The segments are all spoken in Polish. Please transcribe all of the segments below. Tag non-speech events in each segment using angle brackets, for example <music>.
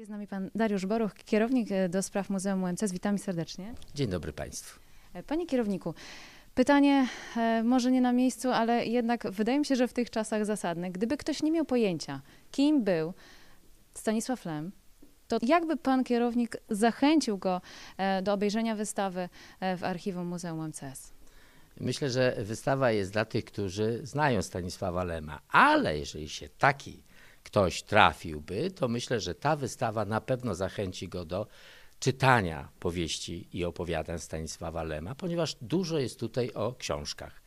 Jest z nami pan Dariusz Boruch, kierownik e, do spraw Muzeum UMCS. Witam serdecznie. Dzień dobry Państwu. E, Panie kierowniku, pytanie e, może nie na miejscu, ale jednak wydaje mi się, że w tych czasach zasadne. Gdyby ktoś nie miał pojęcia, kim był Stanisław Lem, to jakby pan kierownik zachęcił go do obejrzenia wystawy w archiwum Muzeum UMCS? Myślę, że wystawa jest dla tych, którzy znają Stanisława Lema, ale jeżeli się taki ktoś trafiłby, to myślę, że ta wystawa na pewno zachęci go do czytania powieści i opowiadań Stanisława Lema, ponieważ dużo jest tutaj o książkach.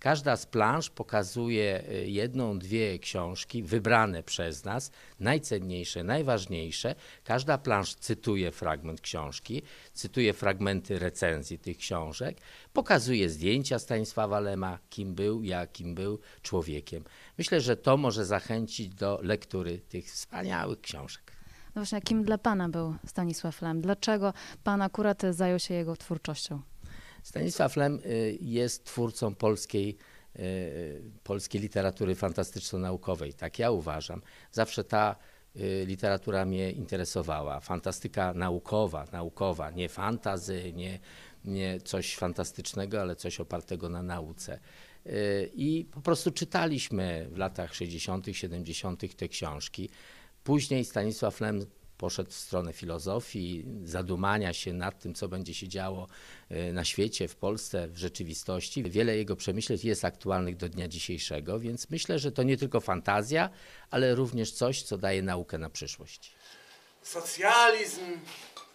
Każda z plansz pokazuje y, jedną, dwie książki wybrane przez nas, najcenniejsze, najważniejsze. Każda plansz cytuje fragment książki, cytuje fragmenty recenzji tych książek, pokazuje zdjęcia Stanisława Lema, kim był, jakim był człowiekiem. Myślę, że to może zachęcić do lektury tych wspaniałych książek. No właśnie, kim dla pana był Stanisław Lem? Dlaczego pan akurat zajął się jego twórczością? Stanisław Lem y, jest twórcą polskiej, y, polskiej literatury fantastyczno-naukowej, tak ja uważam. Zawsze ta y, literatura mnie interesowała. Fantastyka naukowa, naukowa, nie fantazy, nie, nie coś fantastycznego, ale coś opartego na nauce. I po prostu czytaliśmy w latach 60., 70. te książki. Później Stanisław Lem poszedł w stronę filozofii, zadumania się nad tym, co będzie się działo e, na świecie, w Polsce, w rzeczywistości. Wiele jego przemyśleń jest aktualnych do dnia dzisiejszego, więc myślę, że to nie tylko fantazja, ale również coś, co daje naukę na przyszłość. Socjalizm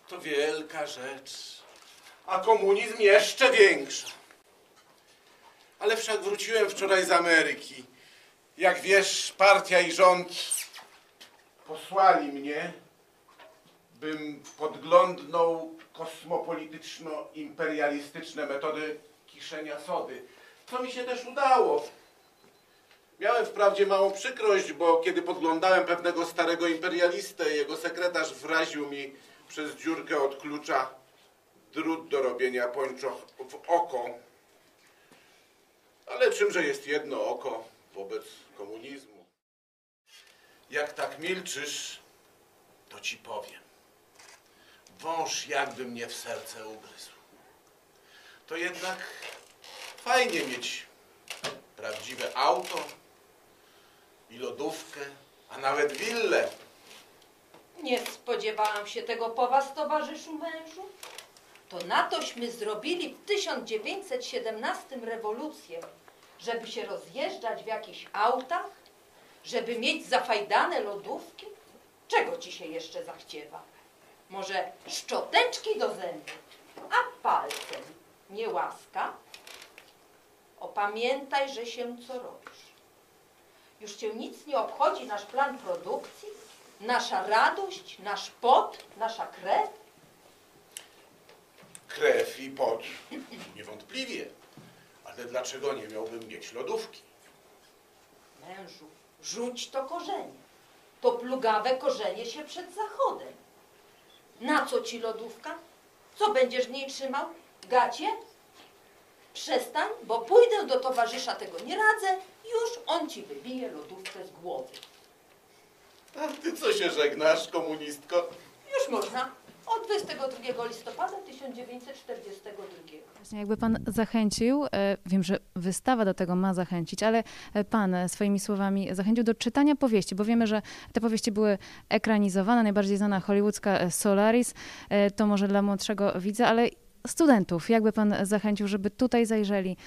to wielka rzecz, a komunizm jeszcze większa. Ale wszak wróciłem wczoraj z Ameryki. Jak wiesz, partia i rząd posłali mnie bym podglądnął kosmopolityczno-imperialistyczne metody kiszenia sody. Co mi się też udało. Miałem wprawdzie małą przykrość, bo kiedy podglądałem pewnego starego imperialistę, jego sekretarz wraził mi przez dziurkę od klucza drut do robienia pończoch w oko. Ale czymże jest jedno oko wobec komunizmu? Jak tak milczysz, to ci powiem wąż jakby mnie w serce ugryzł. To jednak fajnie mieć prawdziwe auto i lodówkę, a nawet willę. Nie spodziewałam się tego po was, towarzyszu mężu. To na tośmy zrobili w 1917 rewolucję, żeby się rozjeżdżać w jakichś autach, żeby mieć zafajdane lodówki. Czego ci się jeszcze zachciewa? Może szczoteczki do zębów, a palcem nie łaska? Opamiętaj, że się co robisz. Już cię nic nie obchodzi nasz plan produkcji, nasza radość, nasz pot, nasza krew? Krew i pot, <clears throat> niewątpliwie. Ale dlaczego nie miałbym mieć lodówki? Mężu, rzuć to korzenie. To plugawe korzenie się przed zachodem. Na co ci lodówka? Co będziesz w niej trzymał? Gacie? Przestań, bo pójdę do towarzysza, tego nie radzę. Już on ci wybije lodówkę z głowy. A ty co się żegnasz, komunistko? Już można. Od 22 listopada 1942. Właśnie jakby pan zachęcił, e, wiem, że wystawa do tego ma zachęcić, ale e, pan e, swoimi słowami zachęcił do czytania powieści, bo wiemy, że te powieści były ekranizowane, najbardziej znana hollywoodzka Solaris, to może dla młodszego widza, ale studentów, jakby pan zachęcił, żeby tutaj zajrzeli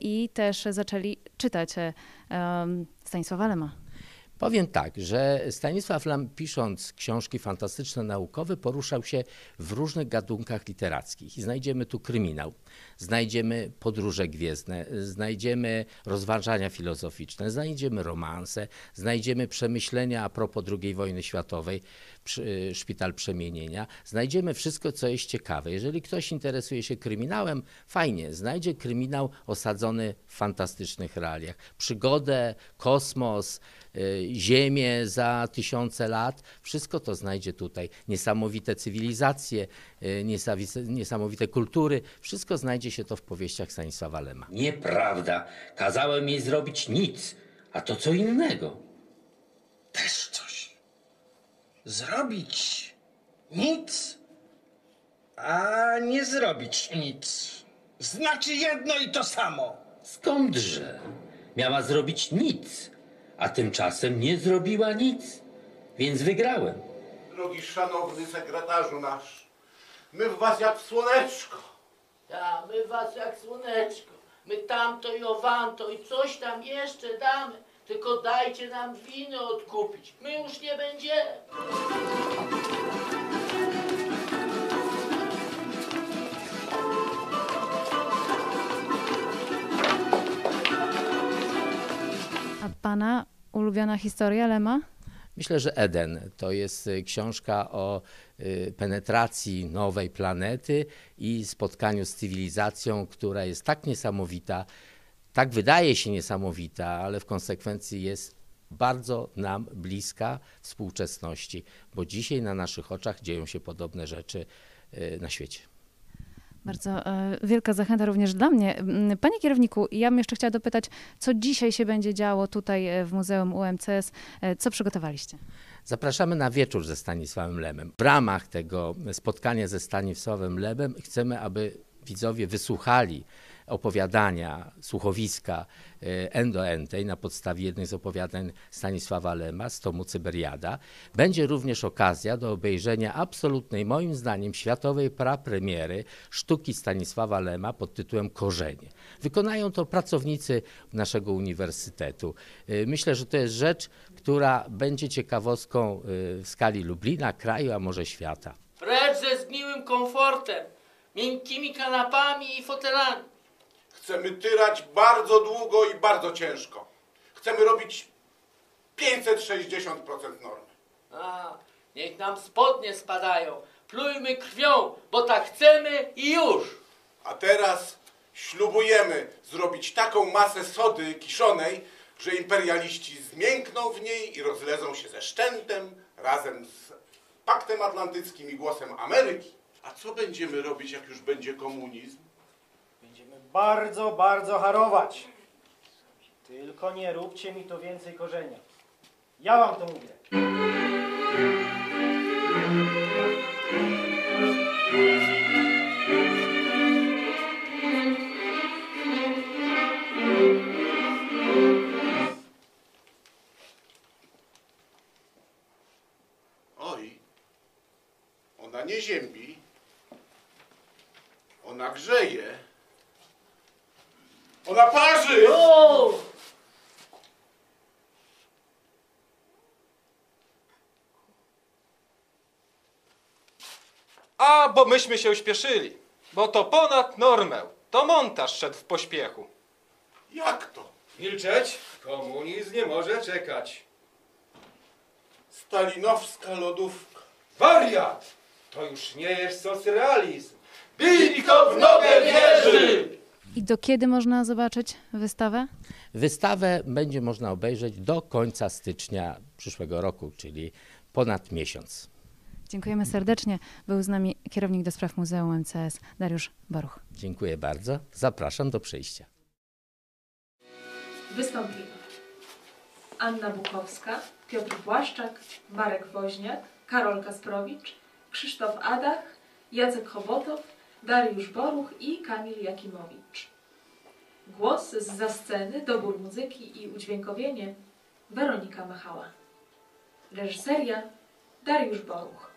i też zaczęli czytać Stanisława Lema? Powiem tak, że Stanisław Lam, pisząc książki fantastyczne naukowe, poruszał się w różnych gatunkach literackich. I znajdziemy tu kryminał, znajdziemy podróże gwiezdne, znajdziemy rozważania filozoficzne, znajdziemy romanse, znajdziemy przemyślenia a propos II wojny światowej, Szpital Przemienienia. Znajdziemy wszystko, co jest ciekawe. Jeżeli ktoś interesuje się kryminałem, fajnie, znajdzie kryminał osadzony w fantastycznych realiach. Przygodę, kosmos, y, ziemię za tysiące lat, wszystko to znajdzie tutaj. Niesamowite cywilizacje, y, niesamowite kultury, wszystko znajdzie się to w powieściach Stanisława Lema. Nieprawda. Kazałem jej zrobić nic, a to co innego. Też coś. Zrobić nic, a nie zrobić nic. Znaczy jedno i to samo. Skądże? Miała zrobić nic, a tymczasem nie zrobiła nic. Więc wygrałem. Drogi szanowny sekretarzu nasz, my w was jak w słoneczko. Ta, my was jak słoneczko. My tamto i owanto i coś tam jeszcze damy. Tylko dajcie nam winy odkupić. My już nie będziemy. A pana ulubiona historia Lema? Myślę, że Eden to jest y, książka o y, penetracji nowej planety i spotkaniu z cywilizacją, która jest tak niesamowita, tak wydaje się niesamowita, ale w konsekwencji jest bardzo nam bliska współczesności, bo dzisiaj na naszych oczach dzieją się podobne rzeczy y, na świecie. Bardzo e, wielka zachęta również dla mnie. Panie kierowniku, ja bym jeszcze chciała dopytać, co dzisiaj się będzie działo tutaj e, w Muzeum UMCS? E, Co przygotowaliście? Zapraszamy na wieczór ze Stanisławem Lemem. W ramach tego spotkania ze Stanisławem Lemem chcemy, aby widzowie wysłuchali opowiadania, słuchowiska e, Endo Entej na podstawie jednych z opowiadań Stanisława Lema z tomu Cyberiada. Będzie również okazja do obejrzenia absolutnej, moim zdaniem, światowej prapremiery sztuki Stanisława Lema pod tytułem Korzenie. Wykonają to pracownicy naszego uniwersytetu. E, Myślę, że to jest rzecz, która będzie ciekawostką e, w skali Lublina, kraju, a może świata. Precz ze zgniłym komfortem, miękkimi kanapami i fotelami. Chcemy tyrać bardzo długo i bardzo ciężko. Chcemy robić 560% normy. A, niech nam spodnie spadają. Plujmy krwią, bo tak chcemy i już. A teraz ślubujemy zrobić taką masę sody kiszonej, że imperialiści zmiękną w niej i rozlezą się ze szczętem razem z Paktem Atlantyckim i głosem Ameryki. A co będziemy robić, jak już będzie komunizm? Bardzo, bardzo harować. Tylko nie róbcie mi to więcej korzenia. Ja wam to mówię. Oj, ona nie ziębi, ona grzeje, ona parzy! O! A, bo myśmy się uśpieszyli. Bo to ponad normę. To montaż szedł w pośpiechu. Jak to? Milczeć? Komunizm nie może czekać. Stalinowska lodówka. Wariat! To już nie jest socrealizm. Tylko w nogę wierzy! I do kiedy można zobaczyć wystawę? Wystawę będzie można obejrzeć do końca stycznia przyszłego roku, czyli ponad miesiąc. Dziękujemy serdecznie. Był z nami kierownik do spraw Muzeum MCS Dariusz Boruch. Dziękuję bardzo. Zapraszam do przyjścia. Wystąpili Anna Bukowska, Piotr Błaszczak, Marek Woźniak, Karol Kasprowicz, Krzysztof Adach, Jacek Chobotow, Dariusz Boruch i Kamil Jakimowicz. Głos z za sceny, dobór muzyki i udźwiękowienie Weronika Machała. Reżyseria Dariusz Boruch.